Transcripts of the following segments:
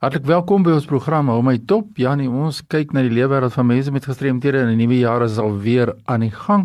Hartlik welkom by ons program Hou my top. Janie, ons kyk na die lewenswêreld van mense met gestremthede en 'n nuwe jaar is al weer aan die gang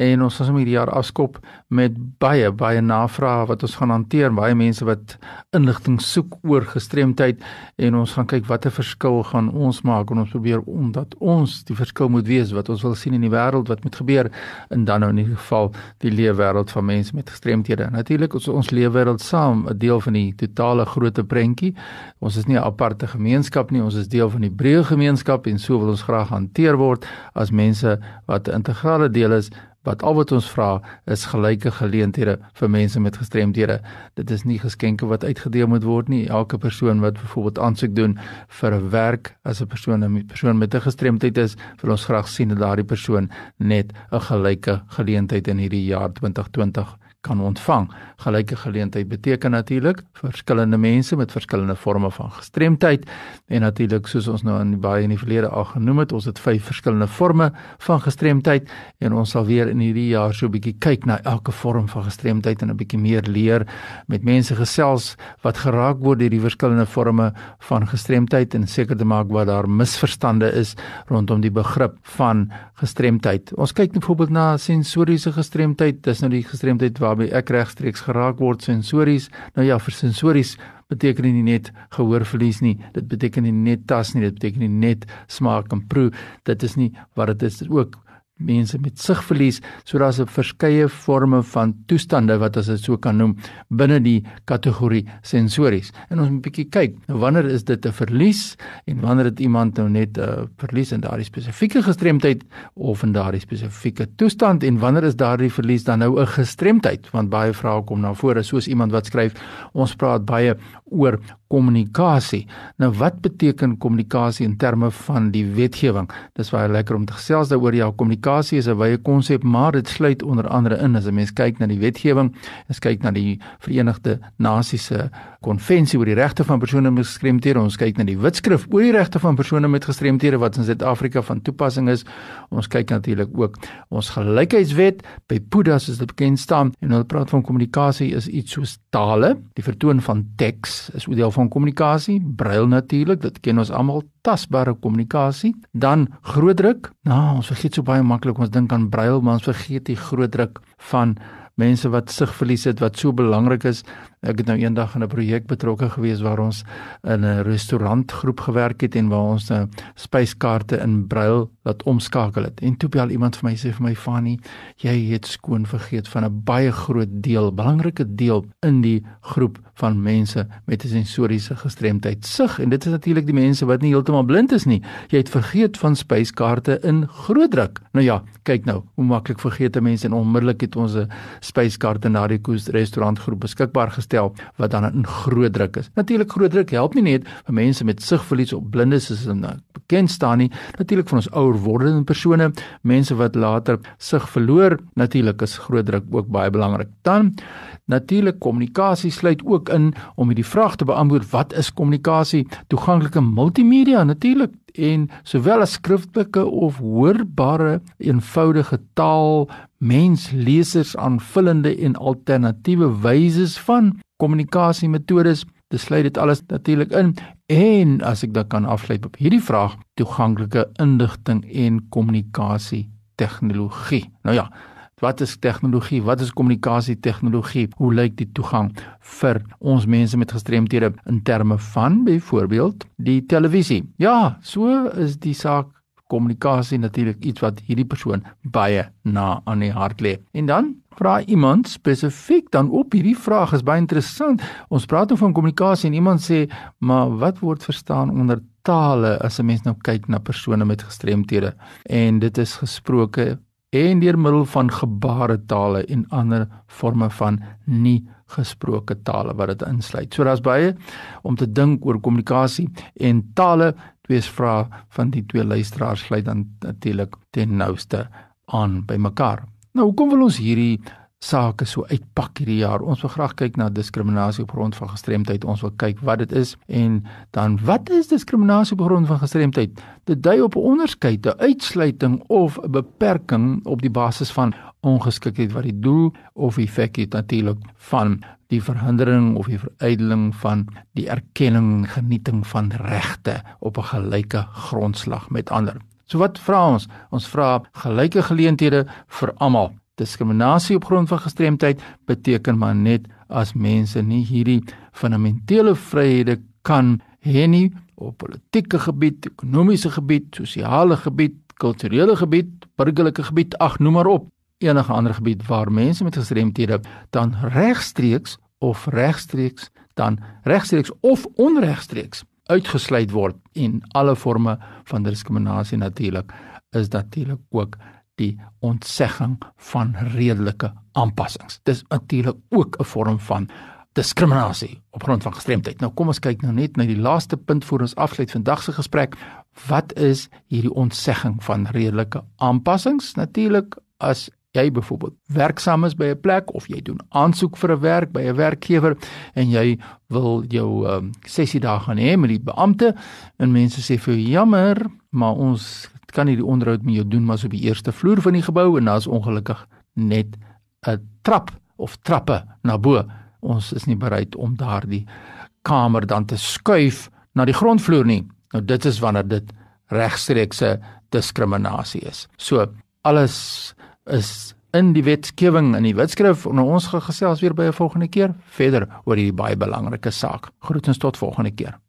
en ons gaan sommer hierdie jaar afskop met baie baie navrae wat ons gaan hanteer baie mense wat inligting soek oor gestremdheid en ons gaan kyk watter verskil gaan ons maak en ons probeer omdat ons die verskil moet wees wat ons wil sien in die wêreld wat moet gebeur en dan nou in ieder geval die leefwêreld van mense met gestremthede natuurlik ons ons leefwêreld saam 'n deel van die totale groot prentjie. Ons is nie 'n aparte gemeenskap nie ons is deel van die breë gemeenskap en so wil ons graag hanteer word as mense wat 'n integrale deel is wat al wat ons vra is gelyke geleenthede vir mense met gestremdhede. Dit is nie geskenke wat uitgedeel moet word nie. Elke persoon wat byvoorbeeld aansoek doen vir 'n werk as 'n persoon 'n persoon met 'n gestremdheid is, wil ons graag sien dat daardie persoon net 'n gelyke geleentheid in hierdie jaar 2020 kan ontvang. Gelyke geleentheid beteken natuurlik verskillende mense met verskillende forme van gestremdheid en natuurlik soos ons nou in baie in die verlede al genoem het, ons het vyf verskillende forme van gestremdheid en ons sal weer in hierdie jaar so 'n bietjie kyk na elke vorm van gestremdheid en 'n bietjie meer leer met mense gesels wat geraak word deur die verskillende forme van gestremdheid en seker te maak wat daar misverstande is rondom die begrip van gestremdheid. Ons kyk byvoorbeeld na sensoriese gestremdheid, dis nou die gestremdheid wat waarby ek regstreeks geraak word sensories. Nou ja, vir sensories beteken dit nie net gehoorverlies nie. Dit beteken nie net tas nie, dit beteken nie net smaak en proe. Dit is nie wat dit is ook mense met sigverlies, so daar's 'n verskeie forme van toestande wat as dit so kan noem binne die kategorie sensories. En ons moet 'n bietjie kyk, wanneer is dit 'n verlies en wanneer het iemand nou net 'n uh, verlies in daardie spesifieke gestremdheid of in daardie spesifieke toestand en wanneer is daardie verlies dan nou 'n gestremdheid? Want baie vrae kom na vore soos iemand wat skryf, ons praat baie oor kommunikasie. Nou wat beteken kommunikasie in terme van die wetgewing? Dis baie lekker om te gesels daaroor. Ja, kommunikasie kommunikasie is 'n wye konsep, maar dit sluit onder andere in as 'n mens kyk na die wetgewing, as kyk na die Verenigde Nasies se konvensie oor die regte van persone met gestremthede, ons kyk na die wetskrif oor die regte van persone met gestremthede wat in Suid-Afrika van toepassing is. Ons kyk natuurlik ook ons gelykheidswet by PUDA soos dit bekend staan en hulle praat van kommunikasie is iets soos tale, die vertoon van teks is deel van kommunikasie, brail natuurlik, dit ken ons almal, tasbare kommunikasie, dan grootdruk. Nou, ons vergeet so baie maklik ons dink aan brail, maar ons vergeet die grootdruk van mense wat sigverlies het wat so belangrik is Ek het nou eendag in 'n projek betrokke gewees waar ons in 'n restaurantgroep gewerk het en waar ons 'n uh, spyskaarte in brail laat omskakel het. En toe bel iemand vir my sê vir my Fanny, jy het skoon vergeet van 'n baie groot deel, belangrike deel in die groep van mense met 'n sensoriese gestremdheid. Sig en dit is natuurlik die mense wat nie heeltemal blind is nie. Jy het vergeet van spyskaarte in groot druk. Nou ja, kyk nou, hoe maklik vergeet mense en onmiddellik het ons 'n spyskaarte na die koes restaurantgroep beskikbaar gestel stel wat dan in groot druk is. Natuurlik groot druk help nie net vir mense met sigverlies of blindes soos hulle nou bekend staan nie. Natuurlik vir ons ouer wordende persone, mense wat later sig verloor, natuurlik is groot druk ook baie belangrik. Dan natuurlik kommunikasie sluit ook in om hierdie vraag te beantwoord wat is kommunikasie? Toeganklike multimedia natuurlik en sowel as skriftelike of hoorbare eenvoudige taal menslesers aanvullende en alternatiewe wyse van kommunikasiemetodes dis sluit dit alles natuurlik in. En as ek dan kan afsluit op hierdie vraag toeganklike inligting en kommunikasie tegnologie nou ja Wat is tegnologie? Wat is kommunikasie tegnologie? Hoe lyk die toegang vir ons mense met gestremthede in terme van byvoorbeeld die televisie? Ja, so is die saak kommunikasie natuurlik iets wat hierdie persoon baie na aan die hart lê. En dan vra iemand spesifiek dan op hierdie vraag is baie interessant. Ons praat nou van kommunikasie en iemand sê, "Maar wat word verstaan onder tale as 'n mens nou kyk na persone met gestremthede?" En dit is gesproke en deur middel van gebaretale en ander forme van nie gesproke tale wat dit insluit. So daar's baie om te dink oor kommunikasie en tale. Twee vrae van die twee luisteraars sluit dan natuurlik ten nouste aan by mekaar. Nou, hoekom wil ons hierdie sake so uitpak hierdie jaar. Ons wil graag kyk na diskriminasie op grond van gestremdheid. Ons wil kyk wat dit is en dan wat is diskriminasie op grond van gestremdheid? Dit dui op 'n onderskeid, 'n uitsluiting of 'n beperking op die basis van ongeskiktheid wat die doel of effek het natuurlik van die verhindering of die verydeling van die erkenning genieting van regte op 'n gelyke grondslag met ander. So wat vra ons? Ons vra gelyke geleenthede vir almal. Diskriminasie op grond van gestremdheid beteken maar net as mense nie hierdie fundamentele vryhede kan hê nie op politieke gebied, ekonomiese gebied, sosiale gebied, kulturele gebied, burgerlike gebied, ag noem maar op, enige ander gebied waar mense met gestremthede dan regstreeks of regstreeks dan regstreeks of onregstreeks uitgesluit word en alle forme van diskriminasie natuurlik is natuurlik ook die ontsegging van redelike aanpassings. Dis natuurlik ook 'n vorm van diskriminasie op grond van gestremdheid. Nou kom ons kyk nou net na die laaste punt voor ons afsluit vandag se gesprek. Wat is hierdie ontsegging van redelike aanpassings? Natuurlik as jy byvoorbeeld werksaam is by 'n plek of jy doen aansoek vir 'n werk by 'n werkgewer en jy wil jou um, sessie daar gaan hê met die beampte en mense sê vir jou jammer, maar ons kan nie die onderhoud met jou doen maar so op die eerste vloer van die gebou en daar's ongelukkig net 'n trap of trappe na bo. Ons is nie bereid om daardie kamer dan te skuif na die grondvloer nie. Nou dit is wanneer dit regstreekse diskriminasie is. So alles is in die wetgewing in die wetskrif en ons gaan gesels weer by 'n volgende keer verder oor hierdie baie belangrike saak. Groetens tot volgende keer.